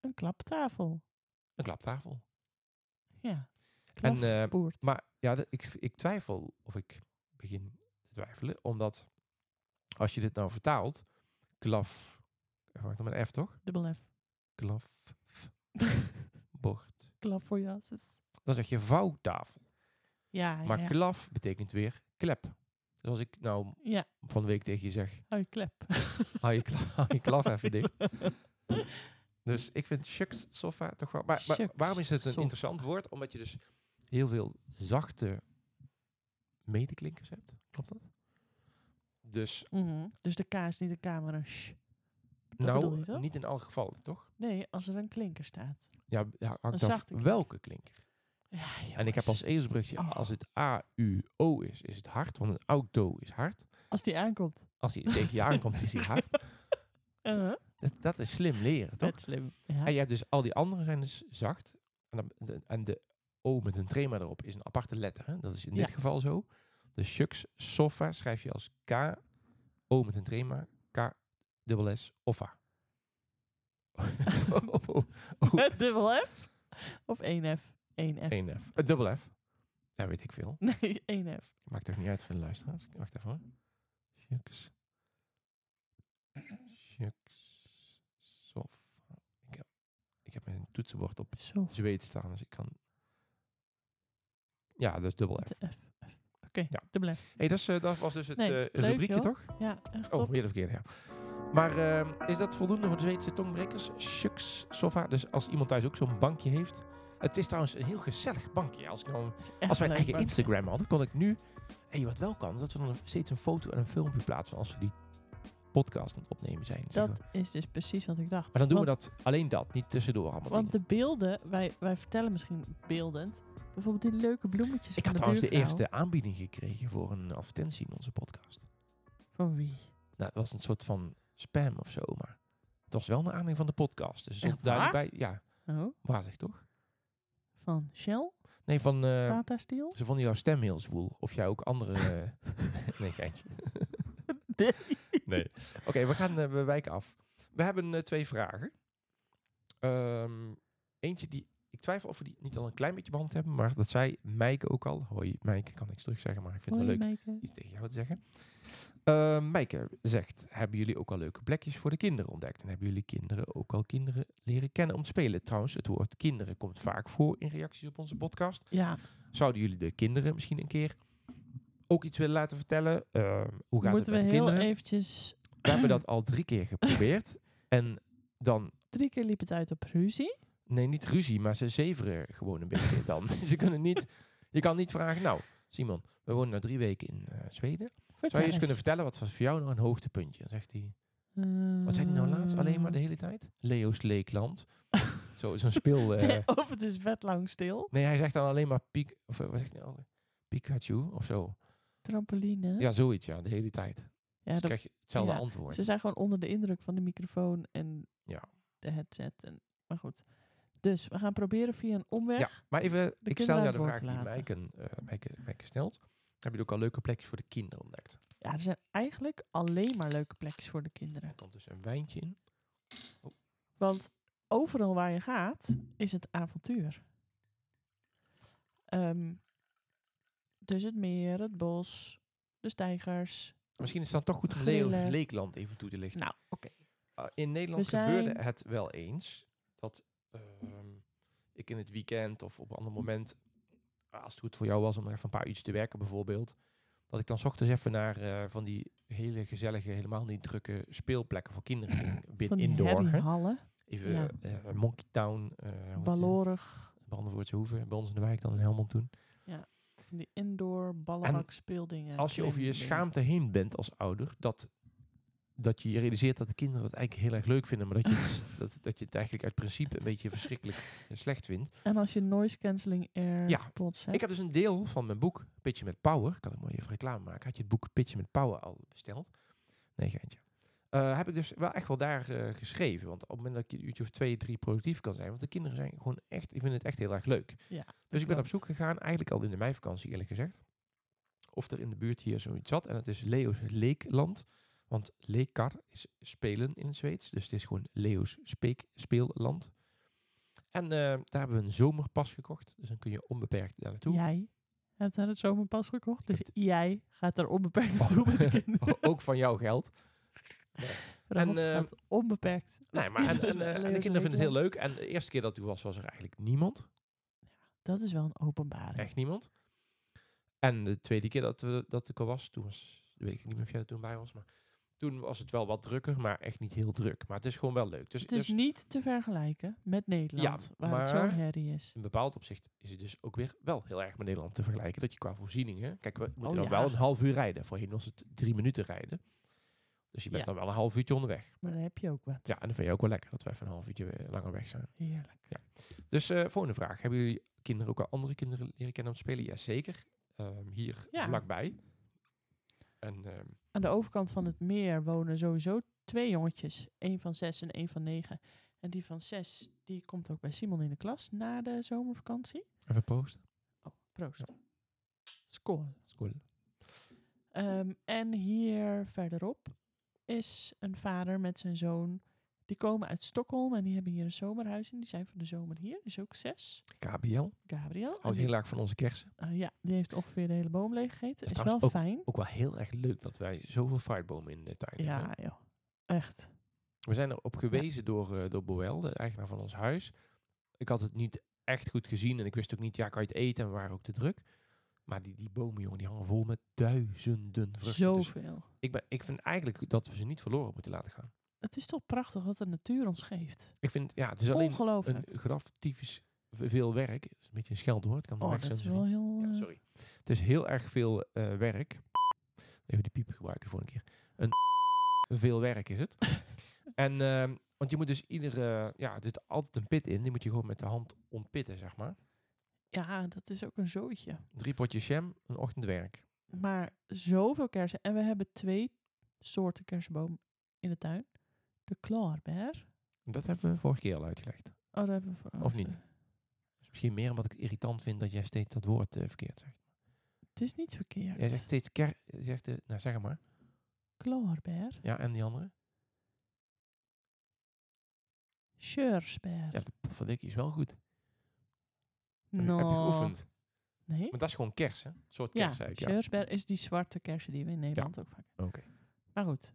Een klaptafel. Een klaptafel. Ja. En. Maar ja, ik, ik twijfel of ik begin te twijfelen. Omdat als je dit nou vertaalt, klaf, even wachten, met F toch? Dubbel F. Klaf, bord. Klap voor. Dan zeg je vouwtafel. Ja, Maar ja. klaf betekent weer klep. Dus als ik nou ja, van de week tegen je zeg, hou je klep. hou je, kla hou je klaf even dicht. Dus ik vind shucks sofa toch wel... Maar, maar waarom is het een sofa. interessant woord? Omdat je dus heel veel zachte medeklinkers hebt. Klopt dat? Dus Mhm. Dus de K is niet de camera. Nou, je niet in elk geval, toch? Nee, als er een klinker staat. Ja, ja Een hangt af klinker. welke klinker. Ja, En ik heb als ezelsbrugje, Oh. als het A-U-O is, is het hard. Want een auto is hard. Als die aankomt. Als hij tegen je aankomt, is hij hard. Uh Dat, dat is slim leren, toch? Vet slim. Ja. En je hebt dus al die andere zijn dus zacht. En, dan, de, en de O met een trema erop is een aparte letter. Hè? Dat is in Ja. dit geval zo. De shucks sofa schrijf je als K, O met een trema, K, dubbel S, offa. oh, oh, oh, Met dubbel F? Of 1 F? 1 F. één F. Uh, dubbel F. Ja, weet ik veel. Nee, 1 F. Maakt toch niet uit voor de luisteraars. Wacht even hoor. Shucks. Shucks sofa. Ik heb, ik heb mijn toetsenbord op zweet staan, dus ik kan... Ja, dus dubbel F. De F. F. Oké, Ja. dubbel F. hey, dat, is, eh, dat was dus het Nee, eh, leuk, rubriekje, joh. toch? Ja, echt Oh, top. weer de verkeerde, ja. Maar ehm, is dat voldoende voor de Zweedse tongbrekers? Shucks sofa. Dus als iemand thuis ook zo'n bankje heeft. Het is trouwens een heel gezellig bankje. Als, ik nou, als wij een eigen bankje. Instagram hadden, kon ik nu... Hey, wat wel kan, is dat we dan steeds een foto en een filmpje plaatsen als we die podcast aan het opnemen zijn. zeg Dat maar. is dus precies wat ik dacht. Maar dan doen want, we dat alleen dat, niet tussendoor allemaal Want dingen. de beelden, wij, wij vertellen misschien beeldend. Bijvoorbeeld die leuke bloemetjes Ik had trouwens de eerste aanbieding gekregen voor een advertentie in onze podcast. Van wie? Nou, dat was een soort van spam of zo, maar het was wel een aanleiding van de podcast. Dus er Echt stond duidelijk bij, ja, Oh, waar zeg toch? Van Shell? Nee, van, Tata Steel? ze vonden jouw stem heel zwoel. Of jij ook andere... eh, nee, geintje. Nee. Nee. Oké, we gaan, eh, we wijken af. We hebben twee vragen. Ehm, eentje die, twijfel of we die niet al een klein beetje behandeld hebben, maar dat zei Mijke ook al. Hoi, Mijke, kan niks terug zeggen, maar ik vind het wel leuk Meike. iets tegen jou te zeggen. Ehm Mijke zegt, hebben jullie ook al leuke plekjes voor de kinderen ontdekt? En hebben jullie kinderen ook al kinderen leren kennen om te spelen? Trouwens, het woord kinderen komt vaak voor in reacties op onze podcast. Ja, Zouden jullie de kinderen misschien een keer ook iets willen laten vertellen? Ehm, hoe gaat moeten we het met de heel kinderen? eventjes... We hebben dat al drie keer geprobeerd. en dan, Drie keer liep het uit op ruzie. Nee, niet ruzie, maar ze zeveren gewoon een beetje dan. ze kunnen niet, je kan niet vragen, nou, Simon, we wonen nu drie weken in eh, Zweden. Vertel Zou je eens kunnen vertellen, wat was voor jou nou een hoogtepuntje? Dan zegt hij, wat zei hij nou laatst alleen maar de hele tijd? Leo's Leekland. Zo, zo'n speel... eh, Nee, of het is vet lang stil. nee, hij zegt dan alleen maar Pik, of eh, wat zegt hij nou? Pikachu of zo. Trampoline. Ja, zoiets, ja, de hele tijd. Ja, dus dat- krijg je hetzelfde ja, antwoord. ze zijn gewoon onder de indruk van de microfoon en Ja. de headset. En, maar goed. Dus we gaan proberen via een omweg. Ja, maar even, ik stel jou de vraag die te Mijke, eh Mijke, Mijke stelt. Heb je ook al leuke plekjes voor de kinderen ontdekt? Ja, er zijn eigenlijk alleen maar leuke plekjes voor de kinderen. Er komt dus een wijntje in. Want overal waar je gaat, is het avontuur. Ehm, dus het meer, het bos, de stijgers. Misschien is het dan toch goed om Leekland even toe te lichten. Nou, oké. Uh, in Nederland gebeurde het wel eens ik in het weekend of op een ander moment, uh, als het goed voor jou was om er even een paar uurtjes te werken bijvoorbeeld, dat ik dan 's ochtends even naar eh, van die hele gezellige, helemaal niet drukke speelplekken voor kinderen ging. Binnen indoor. hè. herriehallen, Even Ja. eh, Monkey Town, eh hoe heet die? ballorig. Brandenvoortse Hoeve, bij ons in de wijk dan in Helmond toen. Van die indoor ballenbak speeldingen. Als je over je schaamte heen bent als ouder, dat, dat je je realiseert dat de kinderen het eigenlijk heel erg leuk vinden, maar dat je, het, dat, dat je het eigenlijk uit principe een beetje verschrikkelijk eh, slecht vindt. En als je noise cancelling airpods hebt. Ik heb dus een deel van mijn boek Pitchen met Power, ik kan ik mooi even reclame maken, had je het boek Pitchen met Power al besteld? Nee, geintje. eh, heb ik dus wel echt wel daar eh, geschreven. Want op het moment dat je een uurtje of twee, drie productief kan zijn. Want de kinderen zijn gewoon echt, ik vind het echt heel erg leuk. Ja, Dus ik ben op zoek gegaan, eigenlijk al in de meivakantie eerlijk gezegd. Of er in de buurt hier zoiets zat. En het is Leo's Leekland. Want Lekar is spelen in het Zweeds. Dus het is gewoon Leo's speek, speelland. En eh, daar hebben we een zomerpas gekocht. Dus dan kun je onbeperkt daar naartoe. Jij hebt daar het zomerpas gekocht. Dus jij gaat er onbeperkt naartoe met de kinderen. Ook van jouw geld. En, gaat onbeperkt. Nee, maar en, en, eh, en de kinderen vinden het heel leuk. En de eerste keer dat ik was, was er eigenlijk niemand. Dat is wel een openbaring. Echt niemand. En de tweede keer dat, we, dat ik er was, toen was, weet ik niet meer of jij er toen bij was, maar toen was het wel wat drukker, maar echt niet heel druk. Maar het is gewoon wel leuk. Dus, Het is dus niet te vergelijken met Nederland, waar het maar- zo'n herrie is. in bepaald opzicht is het dus ook weer wel heel erg met Nederland te vergelijken. Dat je qua voorzieningen, kijk, we moeten Oh, dan ja. wel een half uur rijden. Voorheen was het drie minuten rijden. Dus je bent Ja. dan wel een half uurtje onderweg. Maar dan heb je ook wat. Ja, en dan vind je ook wel lekker dat we even een half uurtje eh, langer weg zijn. Heerlijk. Dus eh volgende vraag. Hebben jullie kinderen ook al andere kinderen leren kennen om te spelen? Jazeker. Ehm hier Ja. vlakbij. En ehm, Aan de overkant van het meer wonen sowieso twee jongetjes. Eén van zes en één van negen. En die van zes, die komt ook bij Simon in de klas na de zomervakantie. even posten. Oh, proost. School. School. Ehm, en hier verderop is een vader met zijn zoon. Die komen uit Stockholm en die hebben hier een zomerhuis. En die zijn voor de zomer hier. Is ook zes. Gabriel. Houdt die- heel erg van onze kersen. eh, ja, die heeft ongeveer de hele boom leeggegeten. is Is wel fijn. Ook wel heel erg leuk dat wij zoveel fruitbomen in de tuin hebben. Ja, joh. Echt. We zijn erop gewezen door, eh door Boel, de eigenaar van ons huis. Ik had het niet echt goed gezien en ik wist ook niet, ja, kan je het eten? En we waren ook te druk. Maar die, die bomen, jongen, die hangen vol met duizenden vruchten. Dus Zoveel. ik, ben, ik vind eigenlijk dat we ze niet verloren moeten laten gaan. Het is toch prachtig wat de natuur ons geeft. Ik vind, ja, het is alleen Ongelooflijk. een graf typisch veel werk. Het is een beetje een scheldwoord. Kan Oh, dat is zijn wel heel... Ja, eh, sorry. Het is heel erg veel eh, werk. Even die piep gebruiken voor een keer. Een veel werk is het. en, ehm, want je moet dus iedere, ja, er zit altijd een pit in. Die moet je gewoon met de hand ontpitten, zeg maar. ja, dat is ook een zootje. Drie potjes jam, een ochtend werk. Maar zoveel kersen. En we hebben twee soorten kersenboom in de tuin. De klaarbeer. Dat hebben we vorige keer al uitgelegd. Oh, dat hebben we voor Of niet? Dus misschien meer omdat ik het irritant vind dat jij steeds dat woord eh, verkeerd zegt. Het is niet verkeerd. Jij zegt steeds ker, zegt, eh, nou zeg maar. Klaarbeer. Ja, en die andere? Scheursbeer. Ja, de potverdikkie is wel goed. Heb je- no. Heb je geoefend? Nee? Maar dat is gewoon kers, hè? Een soort Ja, kers eigenlijk. Ja. is die zwarte kersen die we in Nederland ook vaak Oké. Maar goed.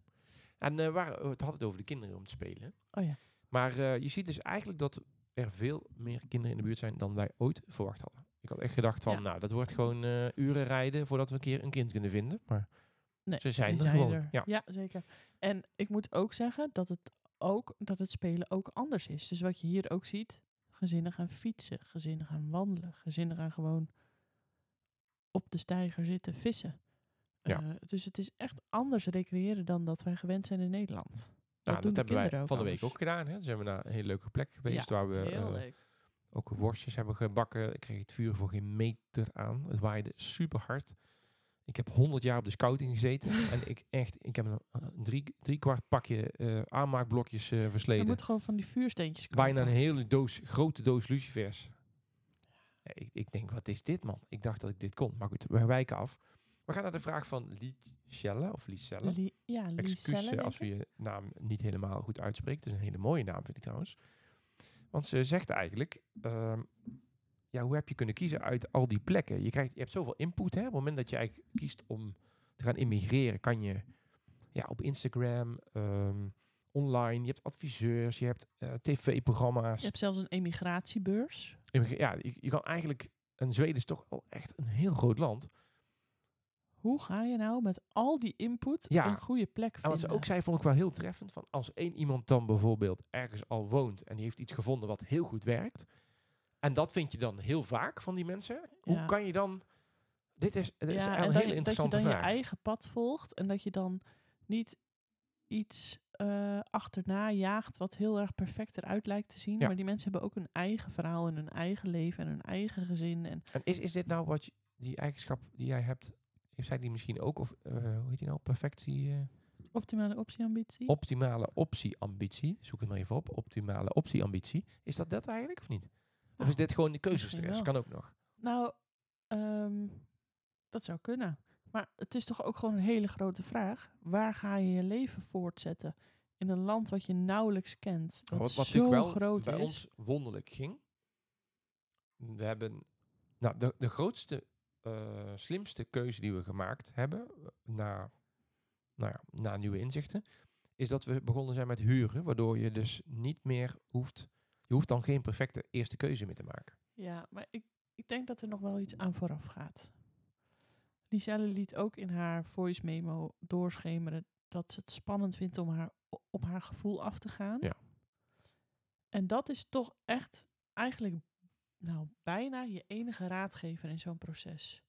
En eh waar, het had het over de kinderen om te spelen. Oh ja. Maar eh, je ziet dus eigenlijk dat er veel meer kinderen in de buurt zijn dan wij ooit verwacht hadden. Ik had echt gedacht van, Ja. nou, dat wordt gewoon eh, uren rijden voordat we een keer een kind kunnen vinden. Maar Nee, ze zijn er gewoon. er. Ja. zeker. En ik moet ook zeggen dat het ook dat het spelen ook anders is. Dus wat je hier ook ziet, gezinnen gaan fietsen, gezinnen gaan wandelen, gezinnen gaan gewoon op de steiger zitten vissen. Ja. Eh, dus het is echt anders recreëren dan dat wij gewend zijn in Nederland. Nou, dat de hebben wij van de week ook gedaan. Hè. Toen zijn we naar een hele leuke plek geweest Ja, waar we eh, ook worstjes hebben gebakken. Ik kreeg het vuur voor geen meter aan. Het waaide super hard. Ik heb 100 jaar op de scouting gezeten. en ik echt, ik heb een eh, drie, drie kwart pakje aanmaakblokjes Je versleten. moet gewoon van die vuursteentjes kopen. Bijna een hele doos, grote doos lucifers. Ja, ik, ik denk, wat is dit man? Ik dacht dat ik dit kon. Maar goed, we wijken af. We gaan naar de vraag van Lichelle of Licelle. Li- ja, Liselle, eh, als we je naam niet helemaal goed uitspreekt. Het is een hele mooie naam, vind ik trouwens. Want ze zegt eigenlijk, ehm, ja, hoe heb je kunnen kiezen uit al die plekken? Je, krijgt, je hebt zoveel input. Hè? Op het moment dat je eigenlijk kiest om te gaan immigreren, kan je ja, op Instagram, ehm, online, je hebt adviseurs, je hebt eh, tv-programma's. Je hebt zelfs een emigratiebeurs. Ja, je, je kan eigenlijk, en Zweden is toch wel echt een heel groot land. Hoe ga je nou met al die input Ja. een goede plek En vinden? wat ze ook zei, vond ik wel heel treffend. Van als één iemand dan bijvoorbeeld ergens al woont en die heeft iets gevonden wat heel goed werkt. En dat vind je dan heel vaak van die mensen. Hoe Ja. kan je dan... Dit is, dit is een en hele dat, je- dat je interessante dan je vraag. eigen pad volgt en dat je dan niet iets eh, achterna jaagt wat heel erg perfect eruit lijkt te zien. Maar die mensen hebben ook een eigen verhaal en hun eigen leven en hun eigen gezin. En En is, is dit nou wat je, die eigenschap die jij hebt, heeft zij die misschien ook? Of eh, hoe heet die nou? Perfectie? eh? Optimale optieambitie? Optimale optieambitie. Zoek het maar even op. Optimale optieambitie. Is dat dat eigenlijk of niet? Of Nou, is dit gewoon de keuzestress? Kan ook nog. Nou, ehm, dat zou kunnen. Maar het is toch ook gewoon een hele grote vraag. Waar ga je je leven voortzetten? In een land wat je nauwelijks kent. Wat, Wat, wat zo wel groot bij is. ons wonderlijk ging. We hebben... Nou, de, de grootste, eh, slimste keuze die we gemaakt hebben... eh, na, nou ja, na nieuwe inzichten... is dat we begonnen zijn met huren. Waardoor je dus niet meer hoeft... Je hoeft dan geen perfecte eerste keuze meer te maken. Ja, maar ik, ik denk dat er nog wel iets aan vooraf gaat. Liselle liet ook in haar voice memo doorschemeren dat ze het spannend vindt om haar, op haar gevoel af te gaan. Ja. En dat is toch echt eigenlijk nou, bijna je enige raadgever in zo'n proces.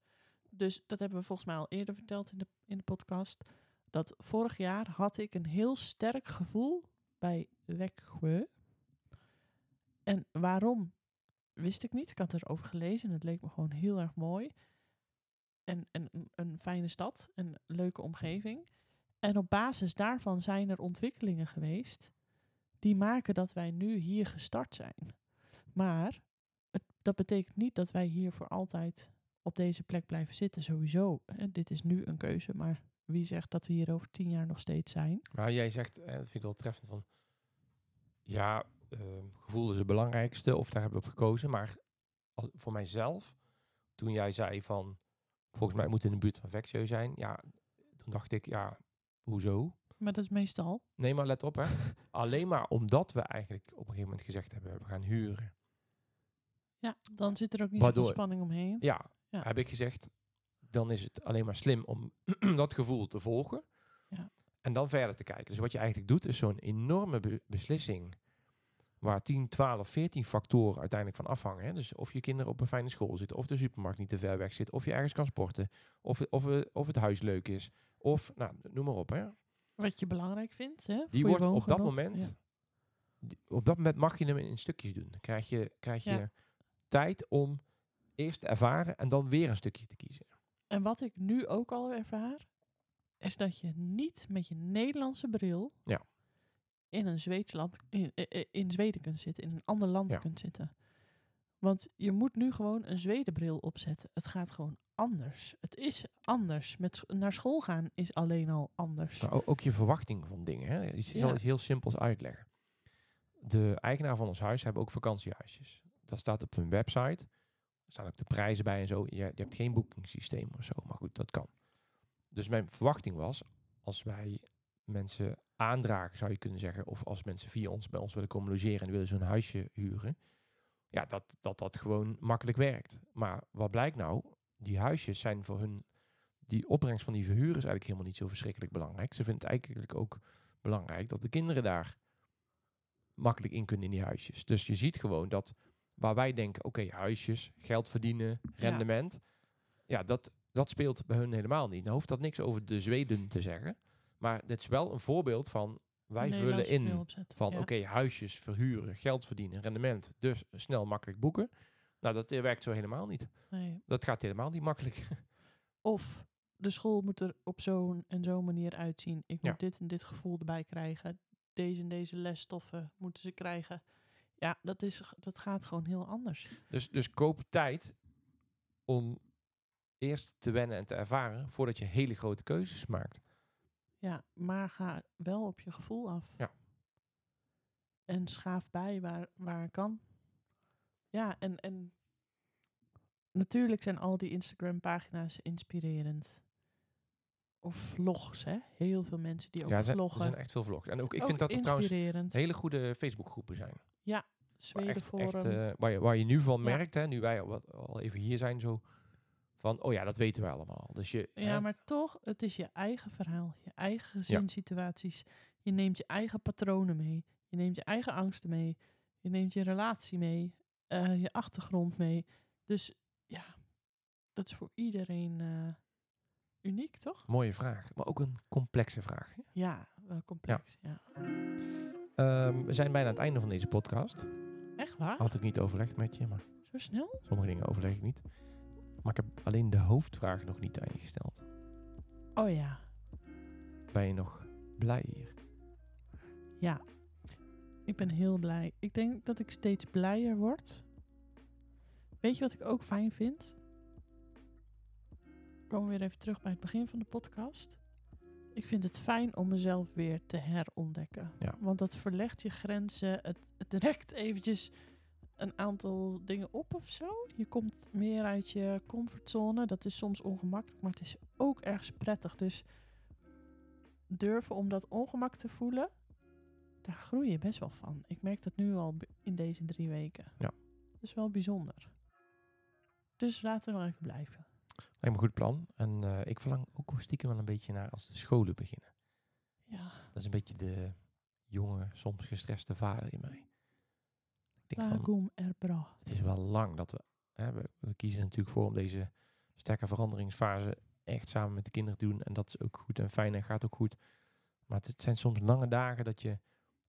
Dus dat hebben we volgens mij al eerder verteld in de, in de podcast. Dat vorig jaar had ik een heel sterk gevoel bij Wekwe. En waarom wist ik niet. Ik had erover gelezen en het leek me gewoon heel erg mooi. En, en een- fijne stad, een leuke omgeving. En op basis daarvan zijn er ontwikkelingen geweest die maken dat wij nu hier gestart zijn. Maar dat betekent niet dat wij hier voor altijd op deze plek blijven zitten. Sowieso, hè, dit is nu een keuze, maar wie zegt dat we hier over tien jaar nog steeds zijn? Maar jij zegt, eh, dat vind ik wel treffend, van... Ja, ehm, gevoel is het belangrijkste, of daar hebben we op gekozen. Maar als, voor mijzelf, toen jij zei van... Volgens mij moet in de buurt van Vexio zijn. Ja, toen dacht ik, ja, hoezo? Maar dat is meestal. Nee, maar let op, hè. Alleen maar omdat we eigenlijk op een gegeven moment gezegd hebben... we gaan huren. Ja, dan zit er ook niet Waardoor- zoveel spanning omheen. Ja, Ja. heb ik gezegd... dan is het alleen maar slim om dat gevoel te volgen. Ja. En dan verder te kijken. Dus wat je eigenlijk doet, is zo'n enorme be- beslissing... waar 10, 12, 14 factoren uiteindelijk van afhangen. Hè? Dus of je kinderen op een fijne school zitten... of de supermarkt niet te ver weg zit... of je ergens kan sporten... of, of, of het huis leuk is... of, nou, noem maar op, hè. Wat je belangrijk vindt. Hè, Die voor je wordt op dat moment... Ja. die- op dat moment mag je hem in stukjes doen. Dan krijg je, krijg je Ja. Tijd om eerst te ervaren... en dan weer een stukje te kiezen. En wat ik nu ook al ervaar, is dat je niet met je Nederlandse bril Ja. in een Zweeds land, in, eh, eh, in Zweden kunt zitten, in een ander land Ja. kunt zitten. Want je moet nu gewoon een Zwedenbril opzetten. Het gaat gewoon anders. Het is anders. Met naar school gaan is alleen al anders. Maar ook, ook je verwachting van dingen. Hè? Ik zal Ja. iets heel simpels uitleggen. De eigenaar van ons huis hebben ook vakantiehuisjes. Dat staat op hun website. Er staan ook de prijzen bij en zo. Je, je hebt geen boekingssysteem of zo. Maar goed, dat kan. Dus mijn verwachting was, als wij mensen aandragen, zou je kunnen zeggen, of als mensen via ons bij ons willen komen logeren en willen zo'n huisje huren, ja, dat, dat dat gewoon makkelijk werkt. Maar wat blijkt nou? Die huisjes zijn voor hun die opbrengst van die verhuur is eigenlijk helemaal niet zo verschrikkelijk belangrijk. Ze vinden het eigenlijk ook belangrijk dat de kinderen daar makkelijk in kunnen in die huisjes. Dus je ziet gewoon dat waar wij denken, oké, huisjes, geld verdienen, rendement, ja, dat, dat speelt bij hun helemaal niet. Nou hoeft dat niks over de Zweden te zeggen, maar dit is wel een voorbeeld van wij vullen in van Ja. oké, huisjes verhuren, geld verdienen, rendement, dus snel makkelijk boeken. Nou, dat eh, werkt zo helemaal niet. Nee. Dat gaat helemaal niet makkelijk. Of de school moet er op zo'n en zo'n manier uitzien. Ik Ja. moet dit en dit gevoel erbij krijgen. Deze en deze lesstoffen moeten ze krijgen. Ja, dat, is, dat gaat gewoon heel anders. Dus, dus koop tijd om eerst te wennen en te ervaren voordat je hele grote keuzes maakt. Ja, maar ga wel op je gevoel af. Ja. En schaaf bij waar, waar kan. Ja, en, en natuurlijk zijn al die Instagram-pagina's inspirerend. Of vlogs, hè? Heel veel mensen die ook ja, er zijn, er vloggen. zijn echt veel vlogs. En ook ik Ook vind dat er trouwens hele goede Facebookgroepen zijn. Waar, Zweden echt, Forum. echt, eh, waar, je, waar je nu van Ja. merkt, hè, nu wij al, even hier zijn, zo van, oh ja, dat weten we allemaal. Dus je, Ja, hè, maar toch, het is je eigen verhaal, je eigen gezinssituaties. Je neemt je eigen patronen mee. Je neemt je eigen angsten mee. Je neemt je relatie mee. eh, je achtergrond mee. Dus ja, dat is voor iedereen eh, uniek, toch? mooie vraag, maar ook een complexe vraag. hè. Ja, wel complex. Ja. Ehm, we zijn bijna aan het einde van deze podcast. Echt waar? Had ik niet overlegd met je, maar Zo snel? sommige dingen overleg ik niet. Maar ik heb alleen de hoofdvraag nog niet aan je gesteld. Oh ja. Ben je nog blij hier. Ja, ik ben heel blij. Ik denk dat ik steeds blijer word. Weet je wat ik ook fijn vind? We komen weer even terug bij het begin van de podcast. Ik vind het fijn om mezelf weer te herontdekken. Ja. Want dat verlegt je grenzen. Het, het rekt eventjes een aantal dingen op of zo. Je komt meer uit je comfortzone. Dat is soms ongemakkelijk, maar het is ook ergens prettig. Dus durven om dat ongemak te voelen, daar groei je best wel van. Ik merk dat nu al in deze drie weken. Ja. Dat is wel bijzonder. Dus laten we nog even blijven. Lijkt me een goed plan. En eh, ik verlang ook stiekem wel een beetje naar als de scholen beginnen. Ja, Dat is een beetje de jonge, soms gestreste vader in mij. Ik denk van, Wagum erbra. het is wel lang dat we, hè, we... We kiezen natuurlijk voor om deze sterke veranderingsfase echt samen met de kinderen te doen. En dat is ook goed en fijn en gaat ook goed. Maar het, het zijn soms lange dagen dat je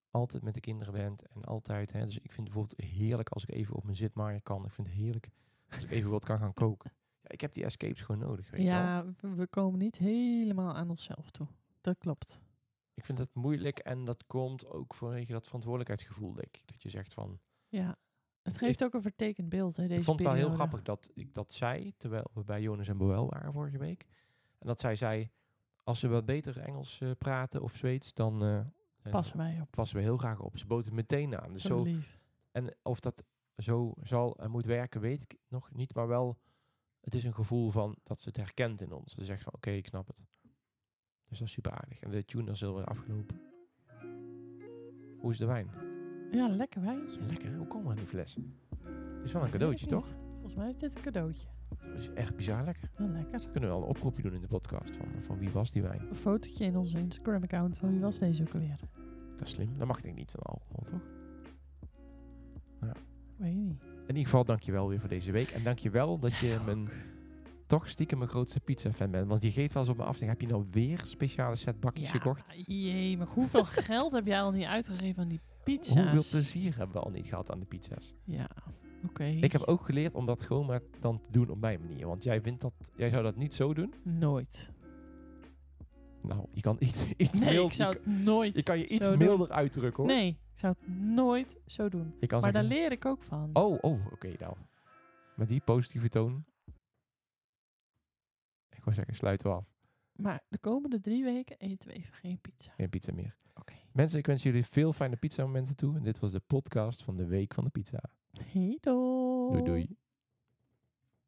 altijd met de kinderen bent. En altijd, hè, dus ik vind het bijvoorbeeld heerlijk als ik even op mijn zitmaaien kan. Ik vind het heerlijk als ik even wat kan gaan koken. Ja, ik heb die escapes gewoon nodig, weet je wel. Ja, we- komen niet helemaal aan onszelf toe. Dat klopt. Ik vind het moeilijk en dat komt ook vanwege dat verantwoordelijkheidsgevoel, denk ik. Dat je zegt van... Ja, het geeft ook een vertekend beeld. Hè, deze ik vond het wel heel grappig dat ik dat zei, terwijl we bij Jonas en Boel waren vorige week. En dat zij zei, als ze wat beter Engels eh, praten of Zweeds, dan ze- Passen wij op. passen we heel graag op. Ze boten meteen aan. Dus Zo zo, lief. en of dat zo zal en moet werken, weet ik nog niet. Maar wel, het is een gevoel van dat ze het herkent in ons. Ze zegt van, oké, ik snap het. Dus dat is super aardig. En de tune is alweer afgelopen. Hoe is de wijn? Ja, lekker wijntje. Lekker, hoe komen we aan die fles? Is wel een cadeautje, toch? Volgens mij is dit een cadeautje. Dat is echt bizar lekker. Wel lekker. Kunnen we wel een oproepje doen in de podcast van, van wie was die wijn? Een fotootje in onze Instagram-account van wie was deze ook alweer? Dat is slim. Dat mag ik niet van alcohol, toch? Weet je niet. In ieder geval, dankjewel weer voor deze week. En dankjewel dat je mijn, toch stiekem mijn grootste pizza-fan bent. Want je geeft wel eens op me af, denk, heb je nou weer speciale set bakjes gekocht? jee, maar hoeveel geld heb jij al niet uitgegeven aan die pizza's? Hoeveel plezier hebben we al niet gehad aan de pizza's? Ja, oké. Ik heb ook geleerd om dat gewoon maar dan te doen op mijn manier. Want jij vindt dat, jij zou dat niet zo doen. Nooit. Nou, je kan iets, iets Nee, milder, ik zou je, het nooit je kan je iets doen. milder uitdrukken hoor. Nee, ik zou het nooit zo doen. Maar daar leer ik ook van. Oh, oh, oké nou. Met die positieve toon. Ik wou zeggen, sluiten we af. Maar de komende drie weken eten we even geen pizza. Geen pizza meer. Oké. Mensen, ik wens jullie veel fijne pizza momenten toe. En dit was de podcast van de Week van de Pizza. Hey, doei. Doei doei.